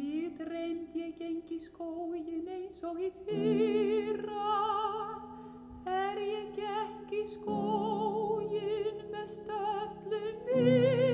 Mig dreymt ég gengi skógin eins og í fyrra, er ég gekk í skógin með stöllum minni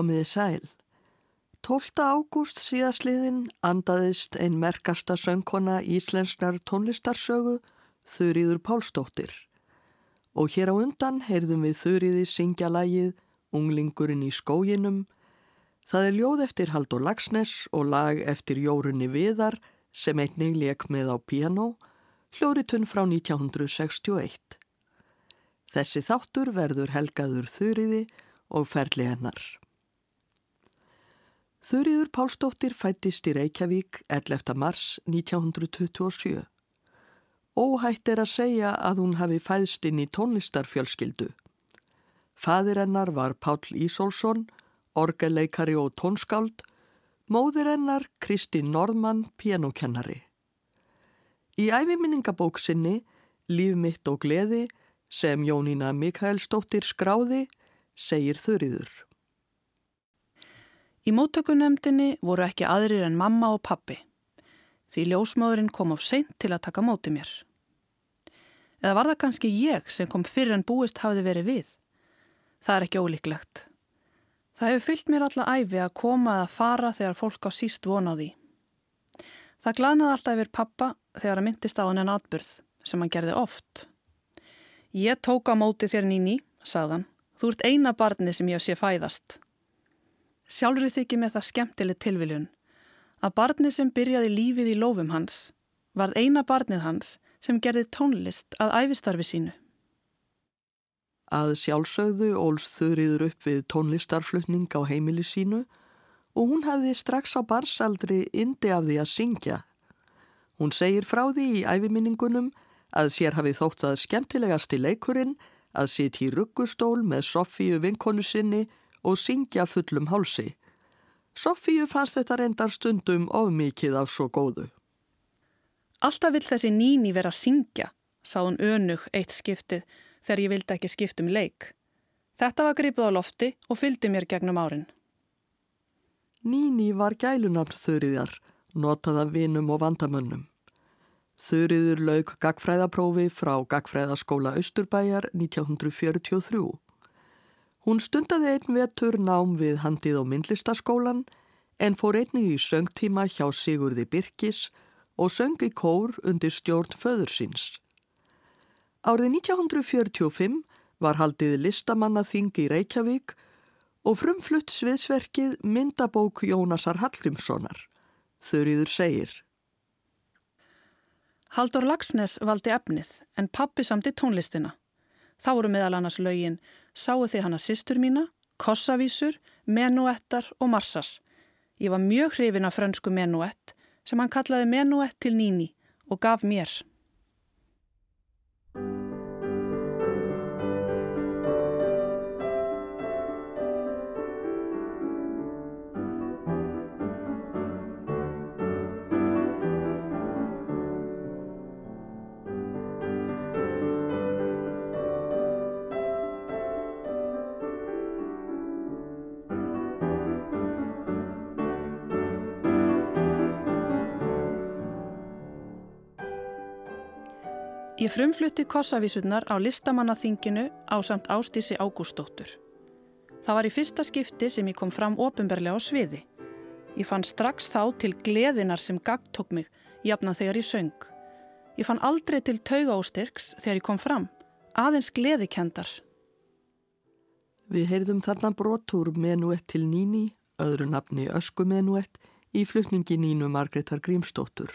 Komiði sæl. 12. ágúst síðasliðin andaðist ein merkasta söngkona íslensknar tónlistarsögu Þurriður Pálsdóttir. Og hér á undan heyrðum við Þurriði syngja lagið Unglingurinn í skóginum. Það er ljóð eftir Haldur Lagsnes og lag eftir Jórunni Viðar sem einnig leik með á piano, hljóritun frá 1961. Þessi þáttur verður helgaður Þurriði og ferli hennar. Þurriður Pálsdóttir fættist í Reykjavík 11. mars 1927. Óhætt er að segja að hún hafi fæðst inn í tónlistarfjölskyldu. Fadir hennar var Páll Ísólfsson, orgeleikari og tónskáld, móðir hennar Kristín Norðmann, pianokennari. Í æfiminningabók sinni, Líf mitt og gleði, sem Jónína Mikaelsdóttir skráði, segir Þurriður. Í móttökunemdini voru ekki aðrir en mamma og pappi, því ljósmáðurinn kom á seint til að taka móti mér. Eða var það kannski ég sem kom fyrir en búist hafði verið við? Það er ekki ólíklegt. Það hefur fyllt mér alla æfi að koma eða fara þegar fólk á síst von á því. Það glanaði alltaf yfir pappa þegar að myndist á hann en atbyrð, sem hann gerði oft. Ég tók á móti þér nýni, sagðan, þú ert eina barni sem ég sé fæðast. Sjálfrið þykir með það skemmtileg tilviljun að barnið sem byrjaði lífið í lófum hans varð eina barnið hans sem gerði tónlist að æfistarfi sínu. Að sjálfsögðu ólst þurriður upp við tónlistarflutning á heimili sínu og hún hafði strax á barsaldri indi af því að syngja. Hún segir frá því í æfiminningunum að sér hafi þótt að skemmtilegast í leikurinn að sitja í ruggustól með Sofíu vinkonu sinni og syngja fullum hálsi. Sofíu fannst þetta reyndar stundum of mikið af svo góðu. Alltaf vill þessi níni vera að syngja, sá hún önug eitt skiptið þegar ég vildi ekki skiptum leik. Þetta var gripið á lofti og fylgdi mér gegnum árin. Níni var gælunafn þurriðjar, notaða vinum og vandamönnum. Þurriður lauk gagfræðaprófi frá Gagfræðaskóla Östurbæjar 1943. Hún stundaði einn vetur nám við handið og myndlistaskólan en fór einnig í söngtíma hjá Sigurði Birkis og söng í kór undir stjórn föður síns. Árið 1945 var haldið listamannaþing í Reykjavík og frumflutt sviðsverkið myndabók Jónasar Hallgrímssonar. Þurriður segir. Haldur Lagsnes valdi efnið en pappi samti tónlistina. Þá voru meðal annars lögin Sáu þið hana sýstur mína, Kossavísur, Menuettar og Marsar. Ég var mjög hrifin af frönsku Menuett sem hann kallaði Menuett til Níni og gaf mér. Ég frumflutti kossavísurnar á listamannaþinginu á samt Ástísi Ágústóttur. Það var í fyrsta skipti sem ég kom fram ofinberlega á sviði. Ég fann strax þá til gleðinar sem gagtók mig, jafnan þegar ég söng. Ég fann aldrei til tauga ástyrks þegar ég kom fram, aðeins gleðikendar. Við heyrðum þarna brotur menuett til Níni, öðru nafni öskumenuett, í flutningi Nínu Margreðar Grímstóttur.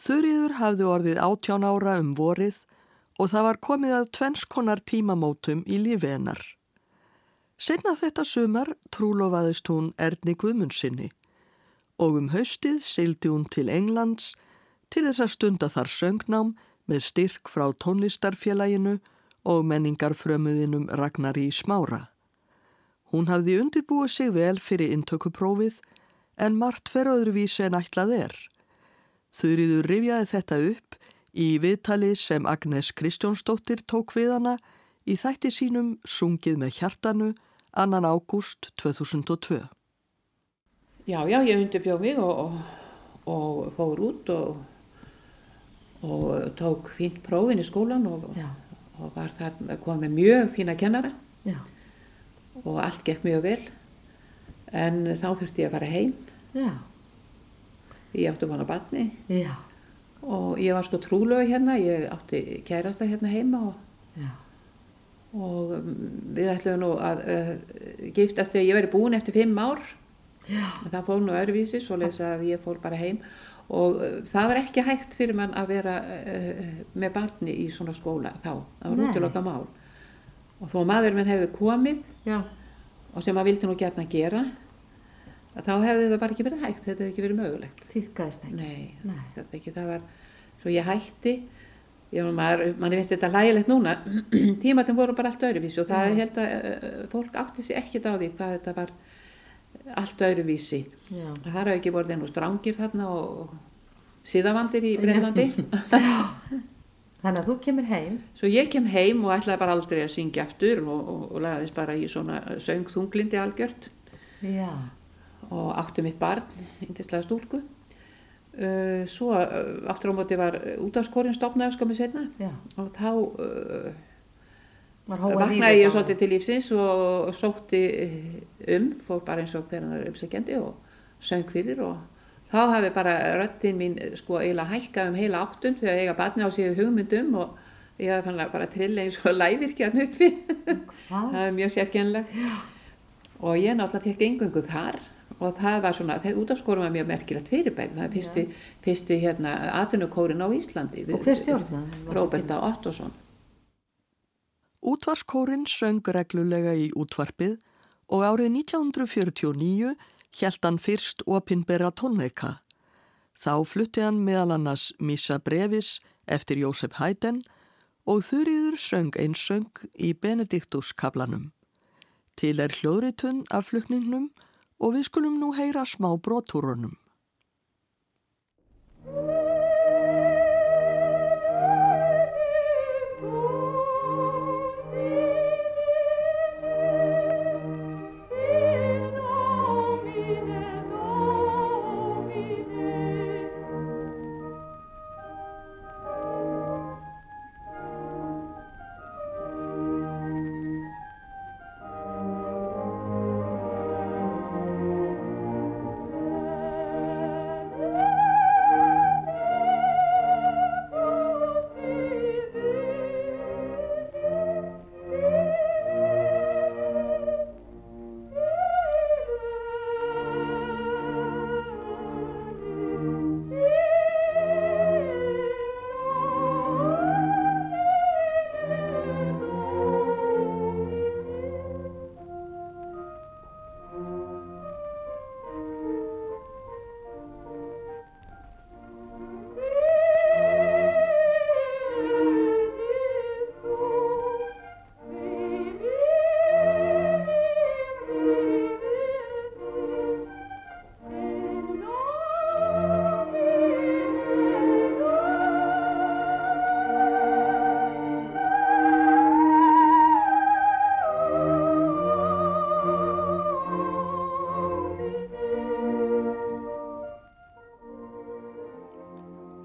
Þurriður hafði orðið átján ára um vorið og það var komið að tvennskonar tímamótum í lífi hennar. Senna þetta sumar trúlofaðist hún Erni Guðmundsinni og um haustið sildi hún til Englands til þess að stunda þar söngnám með styrk frá tónlistarfélaginu og menningarfrömuðinum Ragnari í smára. Hún hafði undirbúið sig vel fyrir intökuprófið en margt fer öðruvísi en ætlað er. Þurriður rifjaði þetta upp í viðtali sem Agnes Kristjónsdóttir tók við hana í þætti sínum Sungið með hjartanu annan ágúst 2002. Já, já, ég undirbjóð mig og, og, og fór út og, og tók fínt prófin í skólan og var þar komið mjög fína kennara já. og allt gekk mjög vel en þá þurfti ég að fara heim. Já ég átti vana barni. Já. og ég var sko trúlega hérna, ég átti kærasta hérna heima og, og mm, við ætlum nú að uh, giftast þegar ég veri búin eftir fimm ár. Já. það fór nú öðruvísi svo leiðis að ég fór bara heim. Og uh, það var ekki hægt fyrir mann að vera uh, með barni í svona skóla þá, það var útiloka mál. Og þó maður minn hefði komið Já. og sem maður vildi nú gert að þá hefði það bara ekki verið hægt, þetta hefði ekki verið mögulegt. Þýðgæðist ekki? Nei, Nei, þetta ekki, það var, svo ég hætti, ég, maður, manni finnst þetta lægilegt núna, tímatin voru bara allt öðruvísi og það held að uh, fólk átti sér ekkert á því hvað þetta var allt öðruvísi. Já. Það har ekki voruð enn og strángir þarna og síðavandir í Breitlandi. Þannig að þú kemur heim? Svo ég kem heim og ætlaði bara aldrei að syngja aftur og, og, og lagðist bara í svona söngþunglindi algjört. Já og átti mitt barn, índislega stúlku. Uh, svo uh, aftur á móti var útafskorinn stopnaði skamið setna Já. og þá uh, vaknaði ég svolítið til lífsins og sótti um, fór bara eins og þegar hann er umsækjandi og söng fyrir og þá hafði bara röttin mín sko eiginlega hækkað um heila áttund fyrir að eiga barni á síðu hugmyndum og ég hafði fann að bara trilla eins og lævirkjarn uppi. Það er mjög sérkjænlega og ég náttúrulega fekk engungu þar og það var svona, það út af skórum var mjög merkilegt fyrirbæri, það er fyrsti, fyrsti hérna, atvinnukórin á Íslandi. Og hver stjórnaði? Róberta Ottosson Útvarskórin söng reglulega í útvarpið og árið 1949 hjælt hann fyrst opinbera tónleika. Þá flutti hann meðal annars Missa Brevis eftir Jósef Hæden og þurriður söng einsöng í Benediktuskablanum til er hljóðritun af flukningnum og við skulum nú heyra smá brotúrunum.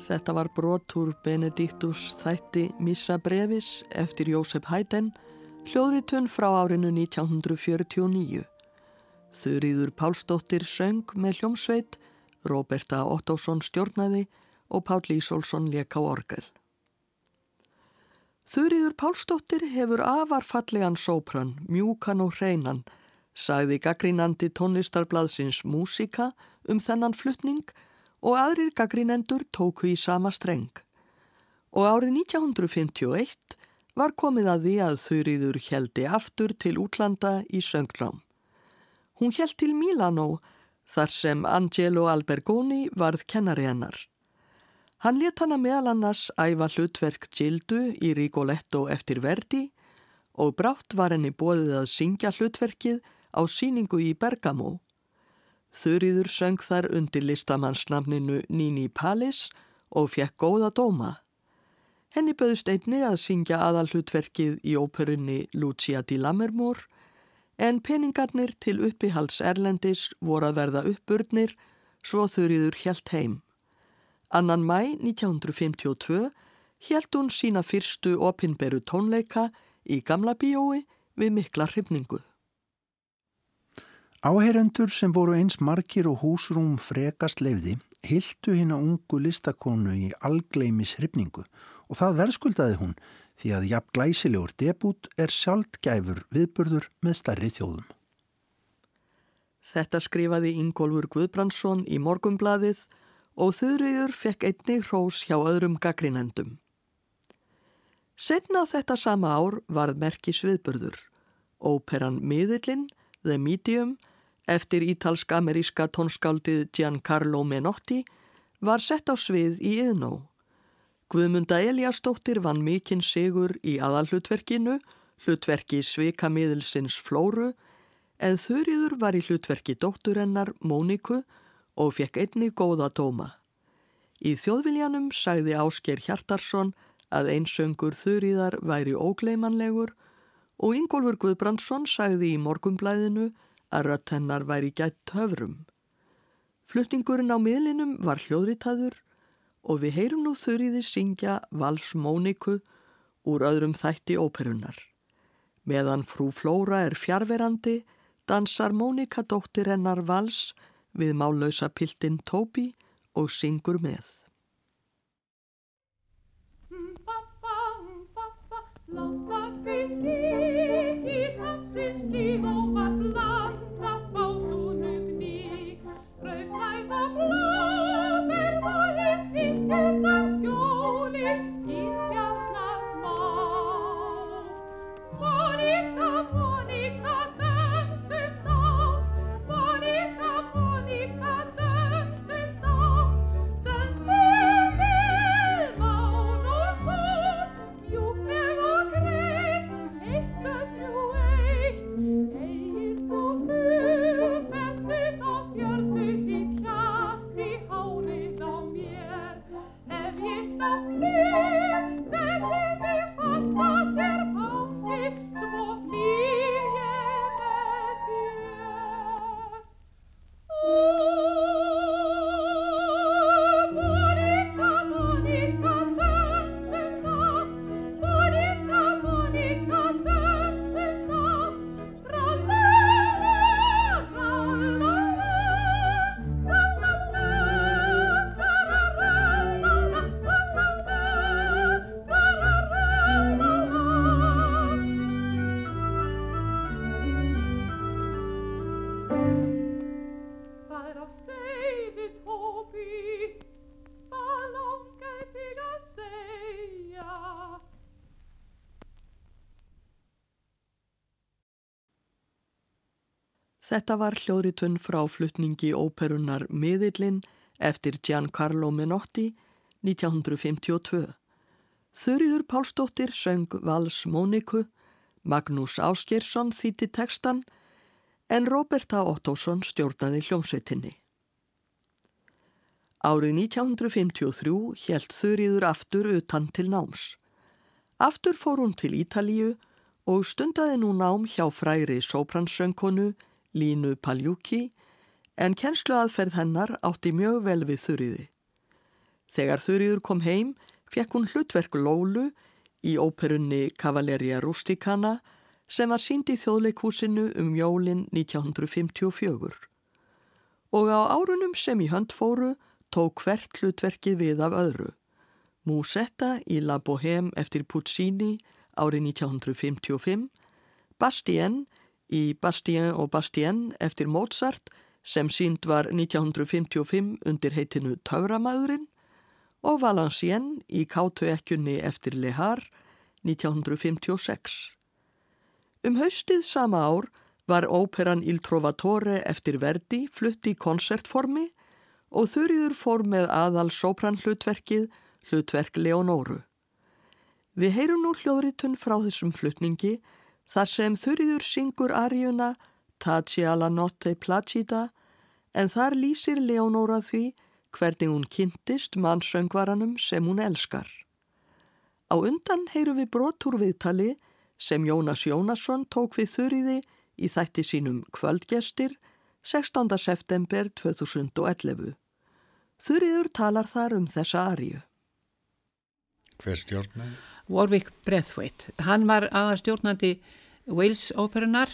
Þetta var brotur Benediktus þætti Missa Brevis eftir Jósef Hæden, hljóðritun frá árinu 1949. Þurriður Pálsdóttir söng með hljómsveit, Róberta Ottosson stjórnaði og Páll Ísólfsson leka á orgel. Þurriður Pálsdóttir hefur afarfallegan sópran, mjúkan og hreinan, sagði gaggrínandi tónlistarblaðsins Músika um þennan fluttning og aðrir gaggrínendur tóku í sama streng. Og árið 1951 var komið að því að Þurriður heldi aftur til útlanda í sönglám. Hún held til Milano þar sem Angelo Albergoni varð kennari hennar. Hann let hana meðal annars æfa hlutverk Gildu í Rigoletto eftir Verdi og brátt var henni bóðið að syngja hlutverkið á síningu í Bergamo. Þurriður söng þar undir listamannsnafninu Nini Palis og fekk góða dóma. Henni böðst einni að syngja aðal hlutverkið í óperunni Lucia di Lammermoor en peningarnir til uppihalds Erlendis voru að verða uppburnir svo þurriður helt heim. Annan mæ 1952 held hún sína fyrstu opinberu tónleika í gamla bíói við mikla hrifningu. Áheyrendur sem voru eins margir og húsrúm frekast lefði hildu hinn að ungu listakonu í algleimis hrifningu og það verðskuldaði hún því að jafn glæsilegur debút er sjálfgæfur viðburður með starri þjóðum. Þetta skrifaði Ingólfur Guðbrandsson í Morgumbladið og Þurriður fekk einni hrós hjá öðrum gaggrinendum. Setna þetta sama ár varð merki sviðburður. Óperan Miðillin, The Medium, eftir ítalsk-ameríska tónskáldið Giancarlo Menotti, var sett á svið í Yðnó. Guðmunda Eliastóttir vann mikinn sigur í aðalhlutverkinu, hlutverki Svika miðilsins Flóru, en Þurriður var í hlutverki dótturennar Móniku og fekk einni góða dóma. Í þjóðviljanum sagði Ásker Hjartarsson að einsöngur þurriðar væri ógleimanlegur og Ingólfur Guðbrandsson sagði í morgumblæðinu að rött hennar væri gætt höfrum. Flutningurinn á miðlinum var hljóðritaður og við heyrum nú þurriði syngja Vals Móniku úr öðrum þætti óperunar. Meðan frú Flóra er fjárverandi, dansar Mónika dóttir hennar Vals við mállausa piltin Tóbi og syngur með. Þetta var hljóðritun frá flutningi óperunar Miðillin eftir Giancarlo Menotti 1952. Þurriður Pálsdóttir söng Vals Móniku, Magnús Áskersson þýtti tekstan en Róberta Ottosson stjórnaði hljómsveitinni. Árið 1953 helt Þurriður aftur utan til náms. Aftur fór hún til Ítalíu og stundaði nú nám hjá fræri sópransöngkonu Línu Paljúki, en kennsluaðferð hennar átti mjög vel við þurriði. Þegar Þurriður kom heim fekk hún hlutverk Lólu í óperunni Cavalleria Rusticana sem var sínd í þjóðleikúsinu um jólin 1954. Og á árunum sem í hönd fóru tók hvert hlutverkið við af öðru. Musetta í La Bohème eftir Puccini árið 1955, Bastien í Bastien og Bastien eftir Mozart sem sínd var 1955 undir heitinu Tauramæðurinn og Valenciennes í Kátuekkjunni eftir Lehar 1956. Um haustið sama ár var óperan Il Trovatore eftir Verdi flutt í konsertformi og þurriður fór með aðal sopranhlutverkið hlutverk Leonóru. Við heyrum nú hljóðritun frá þessum flutningi þar sem þurriður syngur arjuna Taci alla notte placida en þar lýsir Leonóra því hvernig hún kynntist mannsöngvaranum sem hún elskar. Á undan heyrum við brotur viðtali sem Jónas Jónasson tók við þurriði í þætti sínum kvöldgestir 16. september 2011. Þurriður talar þar um þessa arju. Hver stjórnaði? Warwick Braithwaite. Hann var aðastjórnandi Wales óperunar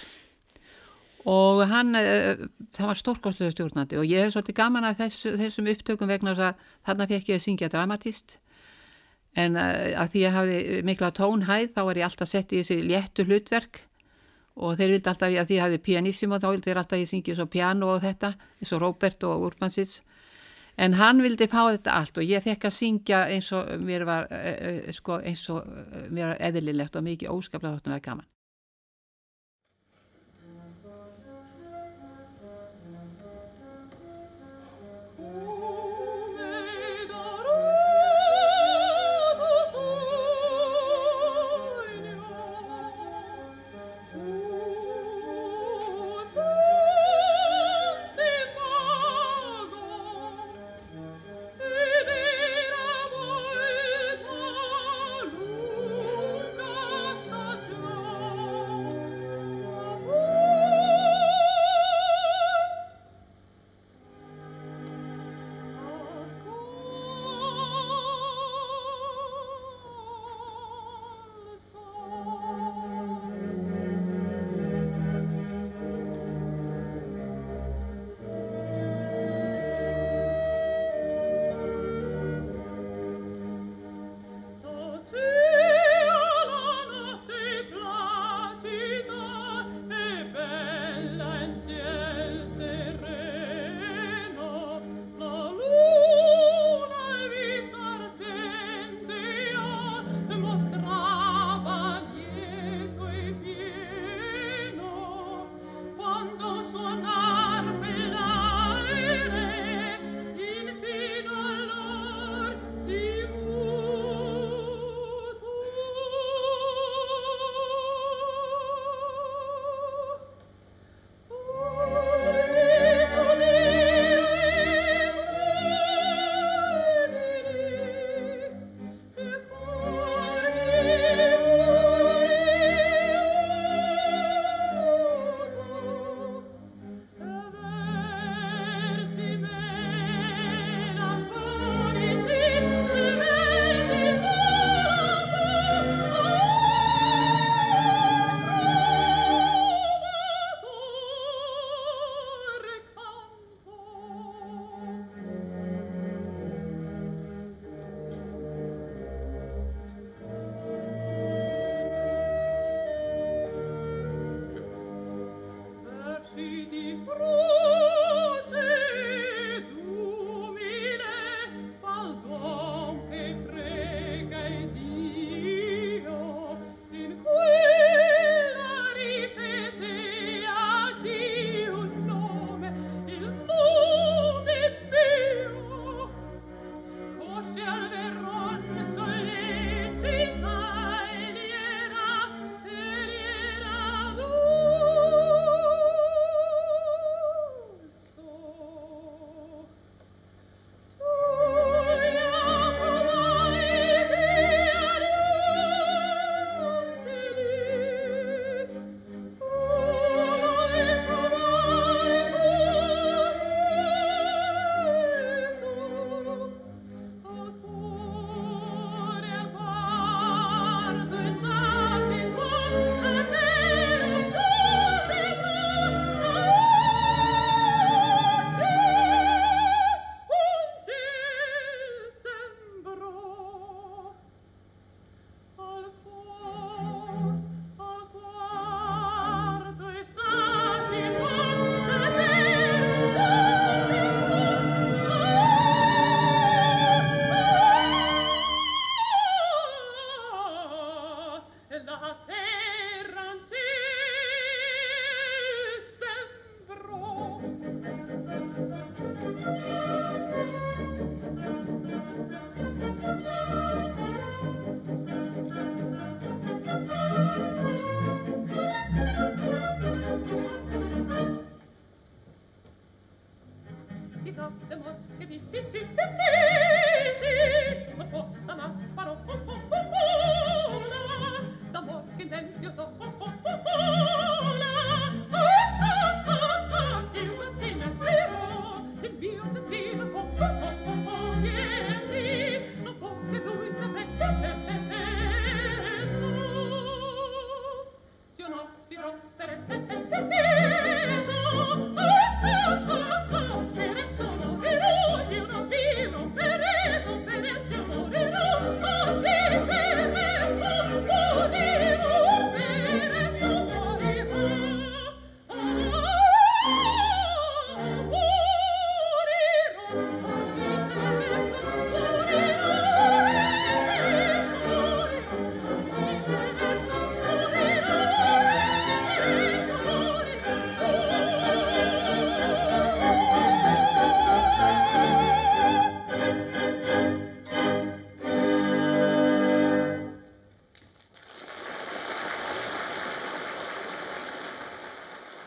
og hann, uh, það var stórkostlega stjórnandi og ég hef svolítið gaman að þess, þessum upptökum vegna þess að þarna fekk ég að syngja dramatist en uh, að því ég hafði mikla tónhæð þá var ég alltaf sett í þessi léttu hlutverk og þeir vildi alltaf, að því ég hafði pianissimo þá vildi þeir alltaf ég syngja svo piano og þetta eins og Robert og Urbansits en hann vildi fá þetta allt og ég fekk að syngja eins og mér var uh, sko, eins og mér var eðlilegt og mikið óskaplega þóttum að vera gaman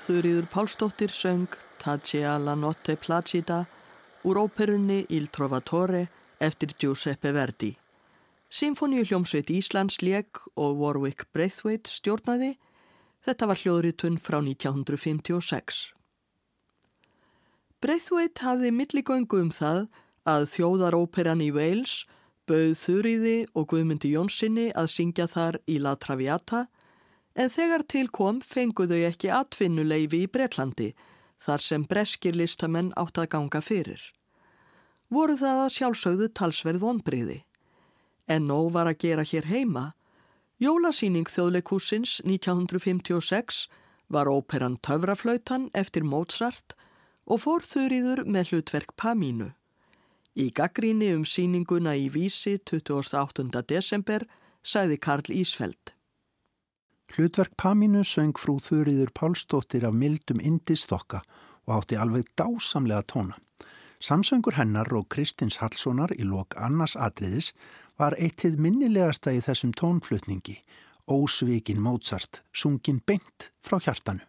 Þurriður Pálsdóttir söng Taccia la notte placida úr óperunni Il Trovatore eftir Giuseppe Verdi. Sinfoníu hljómsveit Íslands leg og Warwick Braithwaite stjórnaði. Þetta var hljóðritun frá 1956. Braithwaite hafði milligöngu um það að þjóðaróperan í Wales bauð Þurriði og Guðmundi Jónssoni að syngja þar í La Traviata en þegar til kom fenguðu ekki atvinnuleifi í Breitlandi þar sem breskir listamenn átt að ganga fyrir. Voru það að sjálfsögðu talsverð vonbriði. En nóg var að gera hér heima. Jólasýning þjóðleikúsins 1956 var óperan Töfraflautan eftir Mozart og fór þurriður með hlutverk Pamínu. Í gaggríni um síninguna í Vísi 28. desember sæði Karl Ísfeld. Hlutverk Pamínu söng frú Þurriður Pálsdóttir af mildum indistokka og átti alveg dásamlega tóna. Samsöngur hennar og Kristins Hallssonar í lok annars atriðis var eittið minnilegasta í þessum tónflutningi, Ósvikin Mozart, sungin beint frá hjartanu.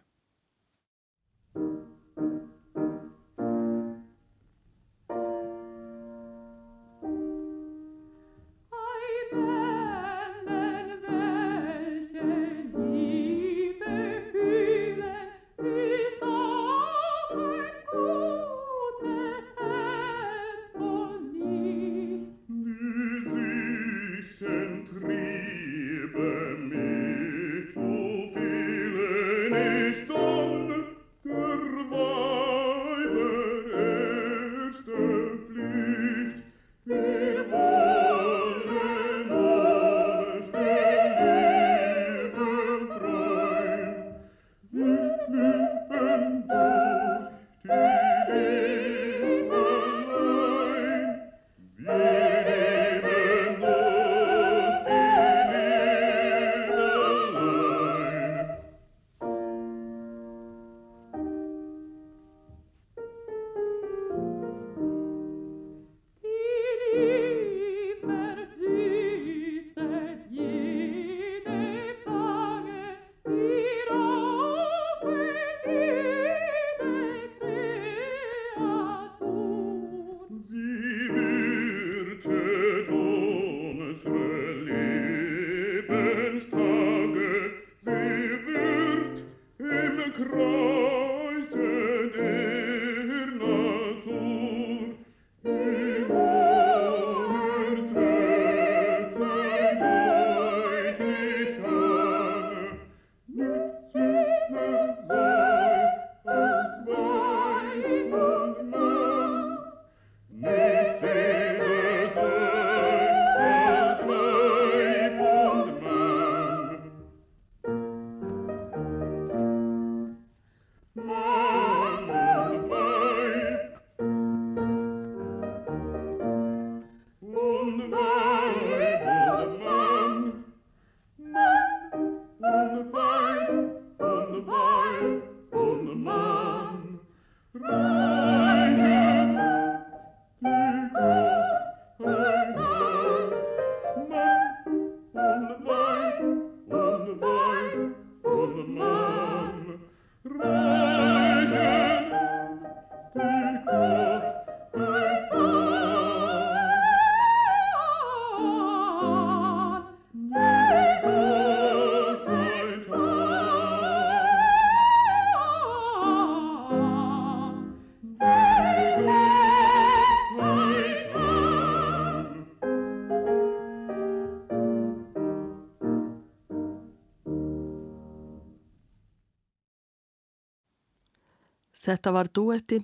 Þetta var duetti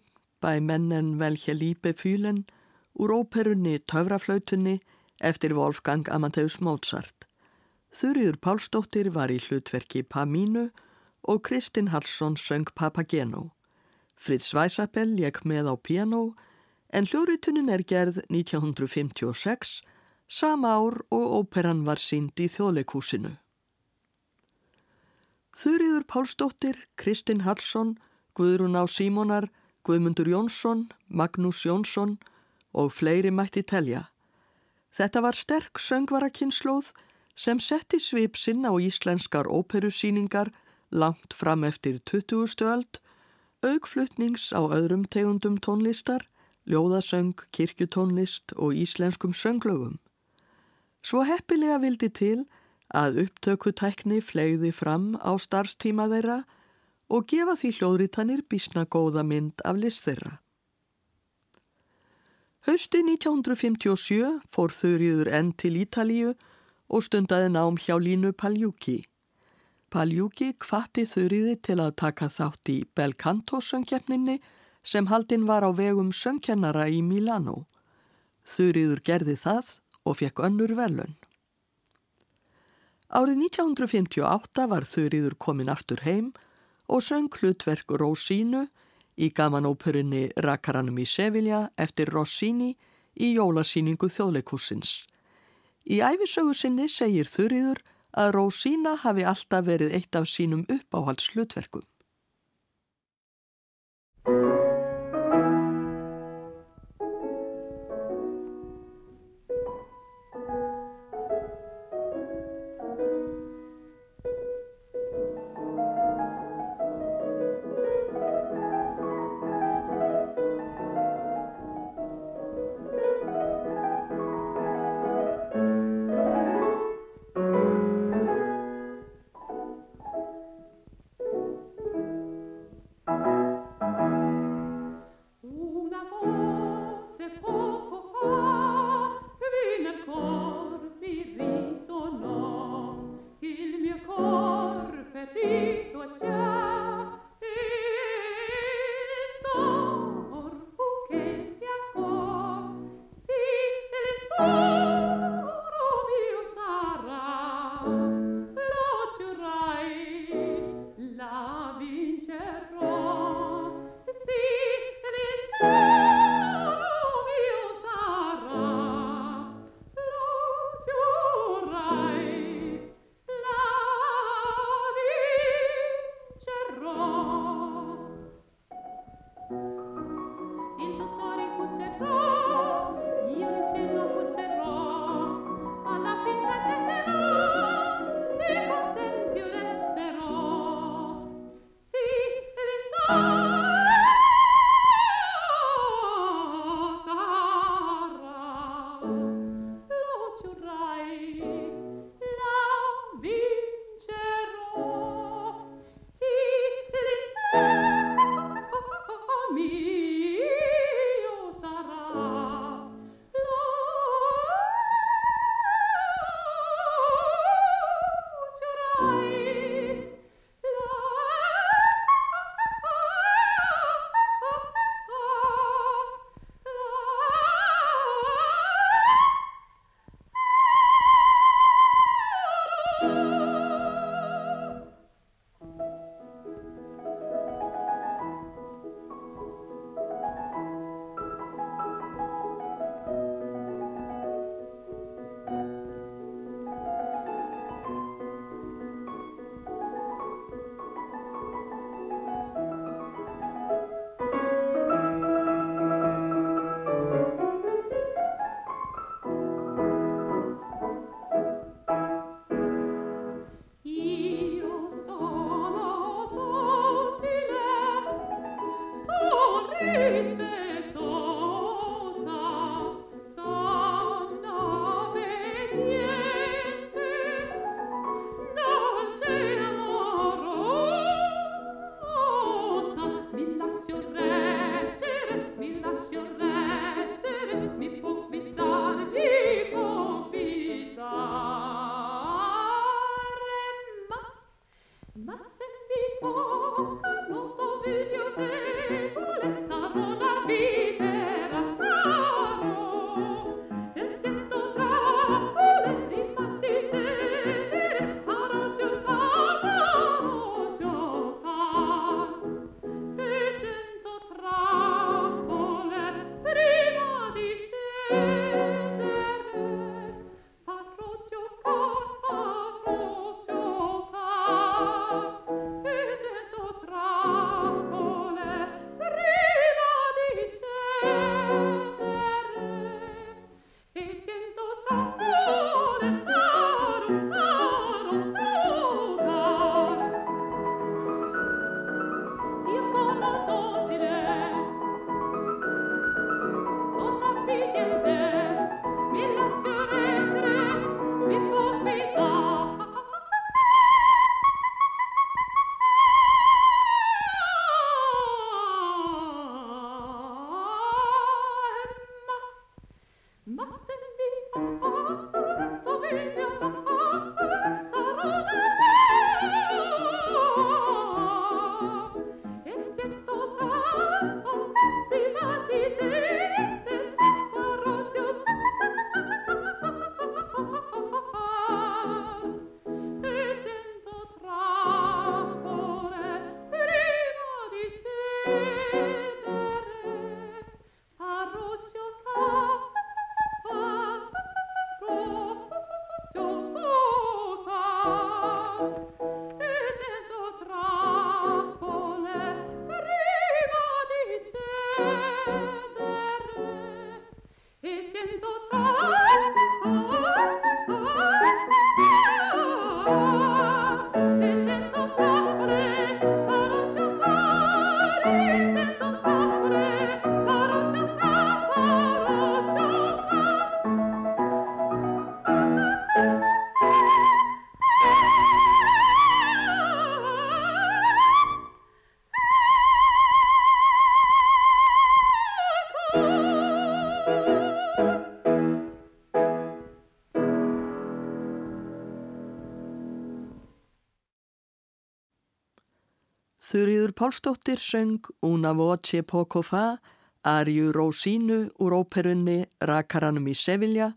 bæ mennen velja lípe fýlen úr óperunni Töfraflautunni eftir Wolfgang Amadeus Mozart. Þurriður Pálsdóttir var í hlutverki Pamínu og Kristinn Hallsson söng Papageno. Fritz Weisabell leik með á piano en hljóriðtunin er gerð 1956, sama ár og óperan var sínd í þjóðleikúsinu. Þurriður Pálsdóttir, Kristinn Hallsson, Guðrún á Símonar, Guðmundur Jónsson, Magnús Jónsson og fleiri mætti telja. Þetta var sterk söngvarakynnslóð sem setti svip sinna á íslenskar óperusýningar langt fram eftir 20. öld, augflutnings á öðrum tegundum tónlistar, ljóðasöng, kirkjutónlist og íslenskum sönglögum. Svo heppilega vildi til að upptökutækni flegði fram á starfstíma þeirra og gefa því hljóðritanir bísna góða mynd af list þeirra. Hausti 1957 fór þurriður enn til Ítalíu og stundaði nám hjá Línu Paljúki. Paljúki kvatti þurriði til að taka þátt í Belcanto söngjarninni sem haldinn var á vegum söngkennara í Milano. Þurriður gerði það og fekk önnur velun. Árið 1958 var þurriður komin aftur heim og söng hlutverk Rósínu í gamanóperunni Rakaranum í Sevilla eftir Rossini í jólasýningu þjóðleikúsins. Í æfisögu sinni segir Þurriður að Rósína hafi alltaf verið eitt af sínum uppáhalds hlutverkum. vive Pálsdóttir söng Una voce poco fa, Arju Rosínu úr óperunni Rakaranum í Sevilla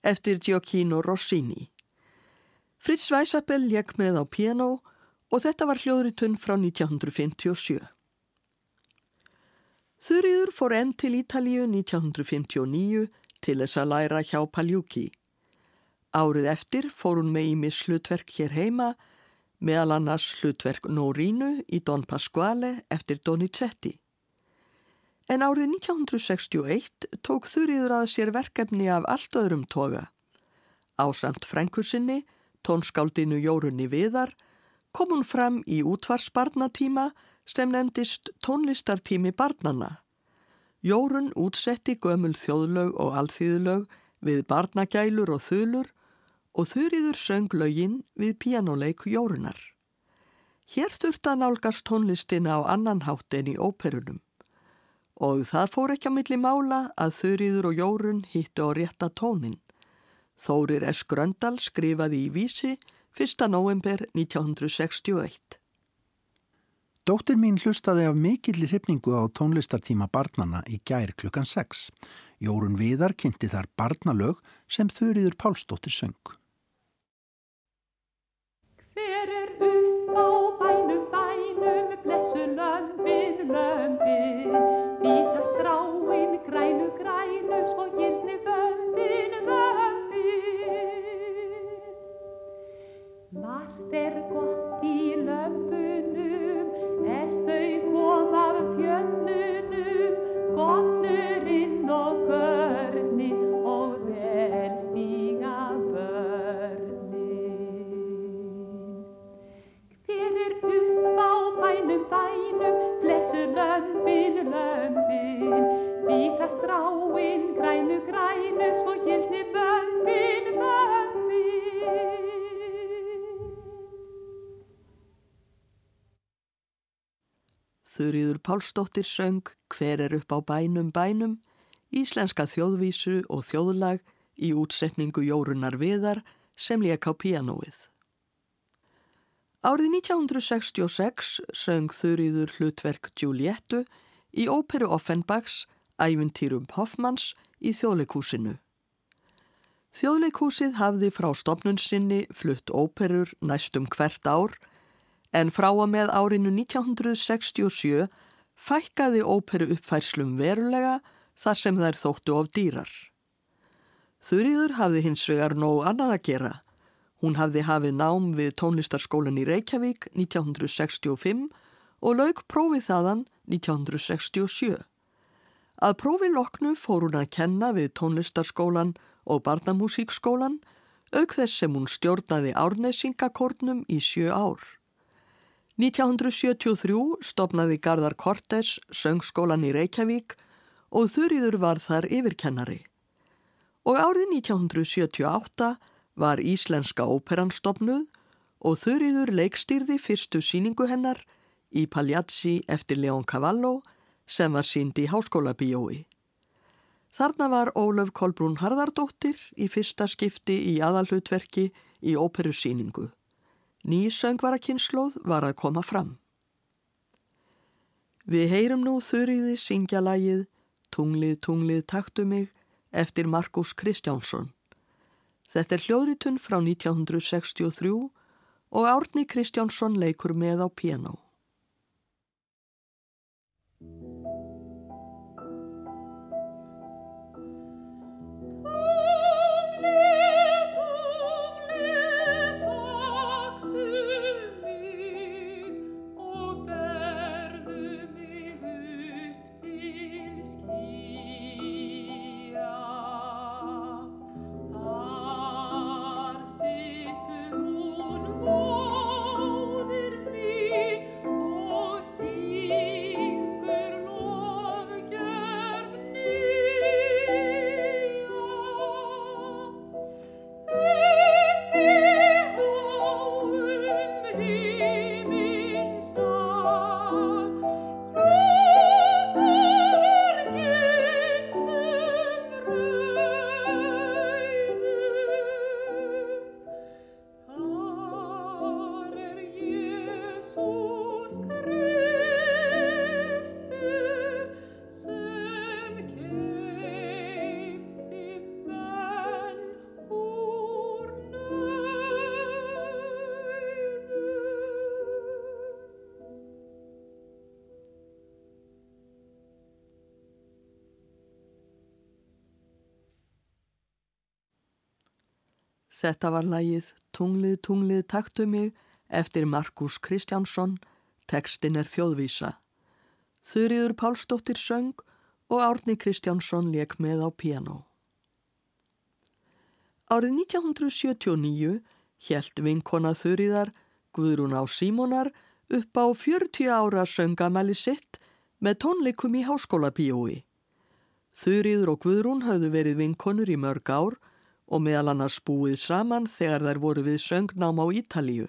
eftir Gioacchino Rossini. Fritz Weisabell lekk með á piano og þetta var hljóðritun frá 1957. Þurriður fór enn til Ítalíu 1959 til þess að læra hjá Pagliucci. Árið eftir fór hún með ímis hlutverk hér heima meðal annars hlutverk Norínu í Don Pasquale eftir Donizetti. En árið 1961 tók Þurriður að sér verkefni af allt öðrum toga. Ásamt frænkursinni, tónskáldinu Jórunni Viðar, kom hún fram í útvarsbarnatíma sem nefndist tónlistartími barnana. Jórun útsetti gömul þjóðlög og alþýðlög við barnagælur og þulur og þurriður söng lögin við pianoleik Jórunar. Hér þurft að nálgast tónlistina á annan hátt en í óperunum og það fór ekki á milli mála að þurriður og Jórun hittu á rétta tónin. Þórir S. Gröndal skrifaði í vísi 1. november 1961. Dóttir mín hlustaði af mikill hrifningu á tónlistartíma barnana í gær klukkan 6. Jórun Viðar kynnti þar barnalög sem þurriður Pálsdóttir söng. Oh. Þurriður Pálsdóttir söng Hver er upp á bænum bænum, íslenska þjóðvísu og þjóðlag í útsetningu Jórunar Viðar sem leik á pianoið. Árið 1966 söng Þurriður hlutverk Giuliettu í óperu Offenbachs Æventýrum Hoffmanns í þjóðleikúsinu. Þjóðleikúsið hafði frá stopnun sinni flutt óperur næstum hvert ár en frá að með árinu 1967 fækkaði óperu uppfærslum verulega þar sem þær þóttu of dýrar. Þurriður hafði hins vegar nóg annað að gera. Hún hafði hafið nám við tónlistarskólan í Reykjavík 1965 og lauk prófið þaðan 1967. Að prófið loknu fór hún að kenna við tónlistarskólan og barnamúsíkskólan auk þess sem hún stjórnaði árnesingakórnum í sjö ár. 1973 stopnaði Garðar Kortes söngskólan í Reykjavík og Þurriður var þar yfirkennari. Og árið 1978 var Íslenska óperan stopnuð og Þurriður leikstýrði fyrstu síningu hennar í Pagliazzi eftir Leon Cavallo sem var sínd í háskóla bíói. Þarna var Ólaf Kolbrún Harðardóttir í fyrsta skipti í aðalhutverki í óperusíningu. Ný söngvarakynnslóð var að koma fram. Við heyrum nú þurriði syngja lægið Tunglið, tunglið, taktu mig eftir Markus Kristjánsson. Þetta er hljóðritun frá 1963 og Árni Kristjánsson leikur með á piano. Þetta var lægið Tunglið, tunglið, taktu mig eftir Markus Kristjánsson, tekstin er þjóðvísa. Þurriður Pálsdóttir söng og Árni Kristjánsson leik með á piano. Árið 1979 hjælt vinkona Þurriðar Guðrún á Símonar upp á 40 ára söngamæli sitt með tónleikum í háskóla bíói. Þurriður og Guðrún hafðu verið vinkonur í mörg ár og meðal annars búið saman þegar þær voru við söngnám á Ítalíu.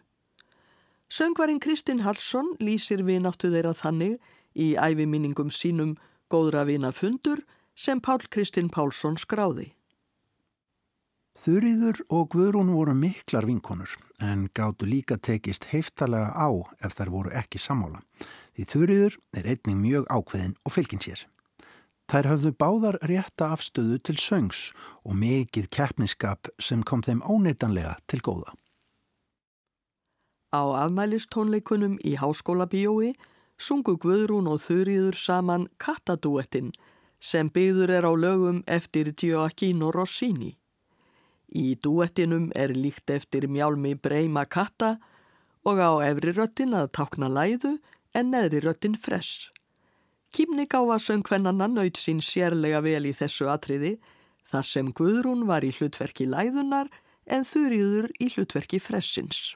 Söngvarinn Kristinn Hallsson lýsir vináttu þeirra þannig í æfiminningum sínum góðra vina fundur sem Pál Kristinn Pálsson skráði. Þurriður og Guðrún voru miklar vinkonur en gáttu líka tekist heiftalega á ef þær voru ekki sammála. Því Þurriður er einning mjög ákveðin og fylgin sér. Þær höfðu báðar rétta afstöðu til söngs og mikið keppniskap sem kom þeim óneitanlega til góða. Á afmælistónleikunum í háskóla bíói sungu Guðrún og Þurriður saman Kattadúettin sem byggður er á lögum eftir Gioacchino Rossini. Í dúettinum er líkt eftir mjálmi Breima Katta og á efri röttin að tákna læðu en neðri röttin fress. Kímnigáfa söngvennanna naut sín sérlega vel í þessu atriði þar sem Guðrún var í hlutverki læðunar en Þurriður í hlutverki fressins.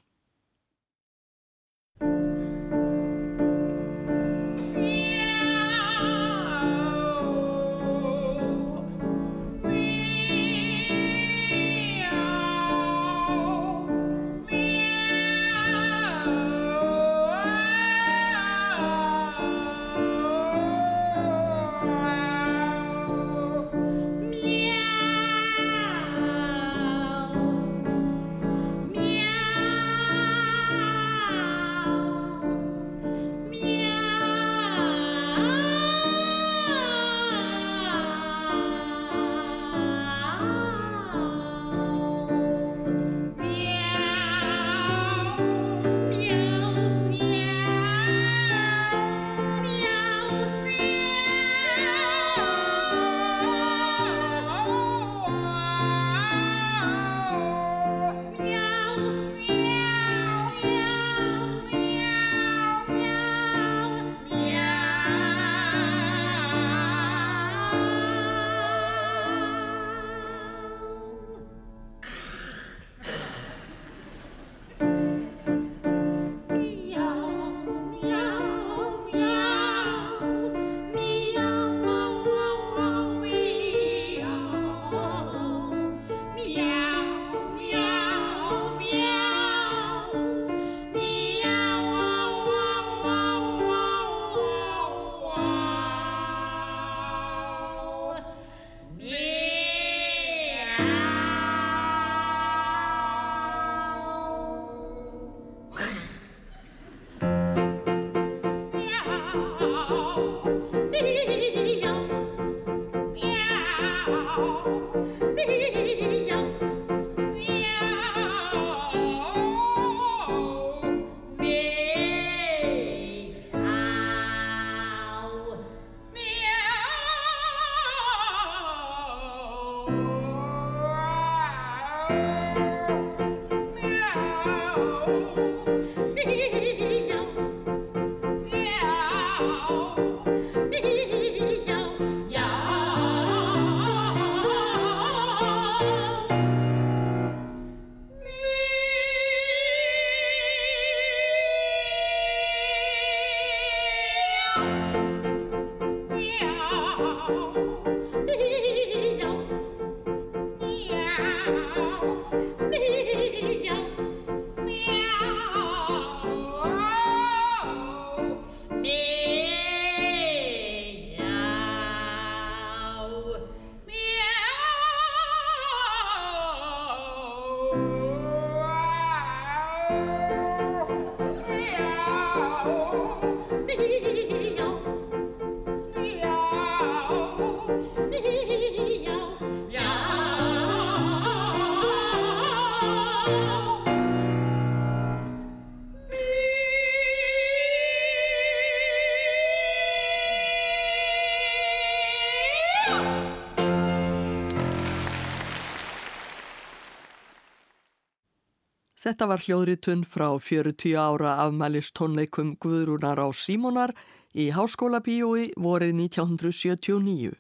Þetta var hljóðritun frá 40 ára afmælist tónleikum Guðrúnar á Símonar í Háskóla bíói vorið 1979.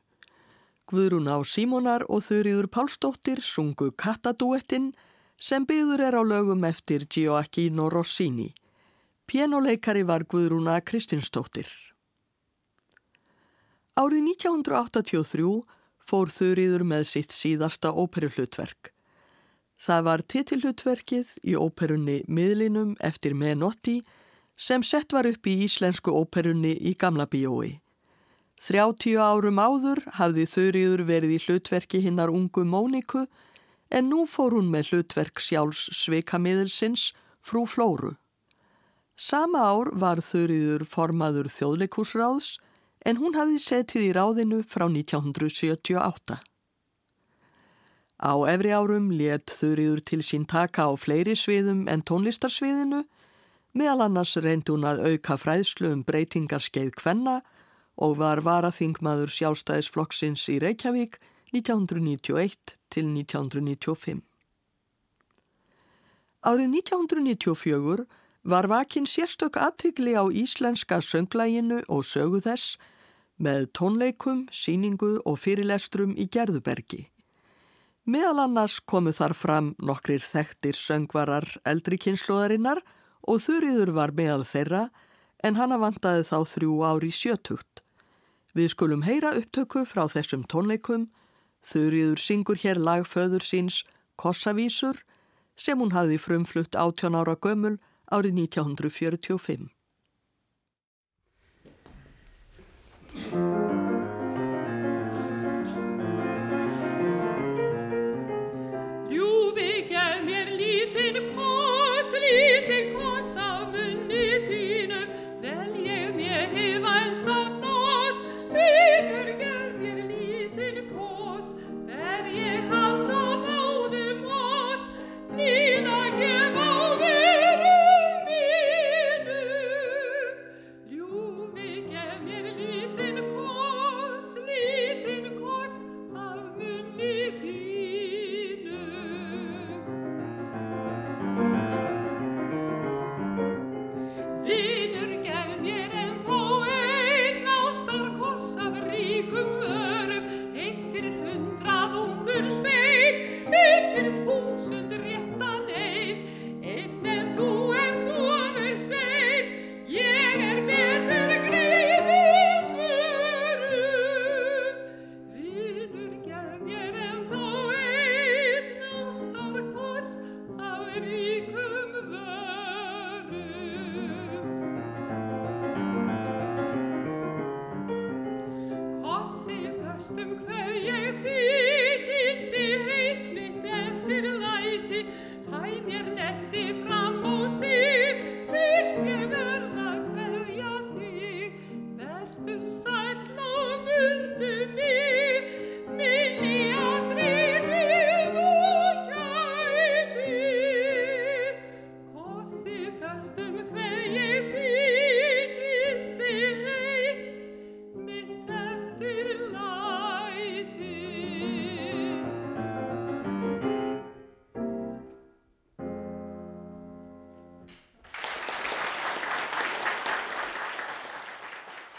Guðrún á Símonar og Þurriður Pálsdóttir sungu Kattadúettinn sem byggður er á lögum eftir Gioacchino Rossini. Pianoleikari var Guðrúna Kristinsdóttir. Árið 1983 fór Þurriður með sitt síðasta óperuhlutverk. Það var titillutverkið í óperunni Miðlinum eftir Menotti sem sett var upp í íslensku óperunni í Gamla bíói. 30 árum áður hafði Þurriður verið í hlutverki hinnar ungu Móniku en nú fór hún með hlutverk sjálfs sveikamiðelsins frú Flóru. Sama ár var Þurriður formaður þjóðleikúsráðs en hún hafði setið í ráðinu frá 1978. Á efri árum let þurriður til sín taka á fleiri sviðum en tónlistarsviðinu, meðal annars reyndi hún að auka fræðslu um breytingarskeið kvenna og var varaþingmaður sjálfstæðisflokksins í Reykjavík 1991 til 1995. Árið 1994 var vakinn sérstök aðtikli á íslenska sönglæginu og sögu þess með tónleikum, síningu og fyrirlestrum í Gerðubergi. Meðal annars komu þar fram nokkrir þekktir söngvarar eldri kynnslóðarinnar og þurriður var meðal þeirra en hana vantaði þá þrjú ári sjötugt. Við skulum heyra upptöku frá þessum tónleikum, þurriður syngur hér lagföður síns Kossavísur sem hún hafði frumflutt 18 ára gömul árið 1945.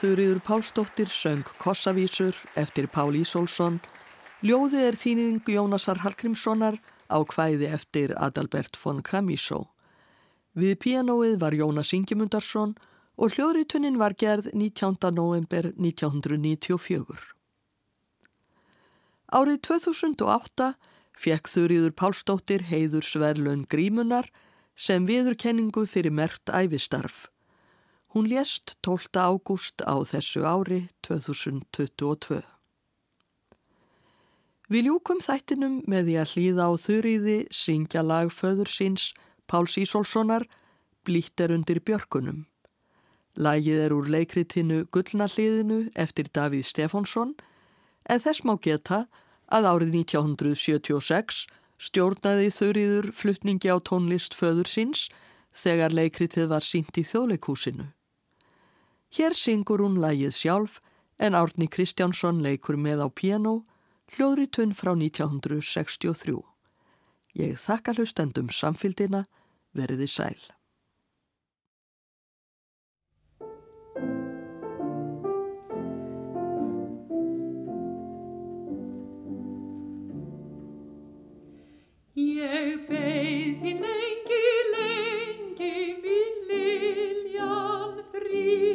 Þurriður Pálsdóttir söng Kossavísur eftir Pál Ísólfsson. Ljóði er þýning Jónasar Hallgrímssonar á hvæði eftir Adalbert von Kramísó. Við pianoið var Jónas Ingemundarsson og hljóðritunin var gerð 19. november 1994. Árið 2008 fekk Þurriður Pálsdóttir heiður Sverlun Grímunar sem viðurkenningu fyrir mert æfistarf. Hún lést 12. ágúst á þessu ári 2022. Við ljúkum þættinum með því að hlýða á þurriði syngja lag föður síns Páls Ísolssonar Blítt er undir björkunum. Lagið er úr leikritinu Gullnalliðinu eftir Davíð Stefánsson en þess má geta að árið 1976 stjórnaði þurriður flutningi á tónlist föður síns þegar leikritið var sínt í þjóðleikúsinu. Hér syngur hún lægið sjálf en Árni Kristjánsson leikur með á piano hljóðritun frá 1963. Ég þakka hlustendum samfildina veriði sæl. Ég beði með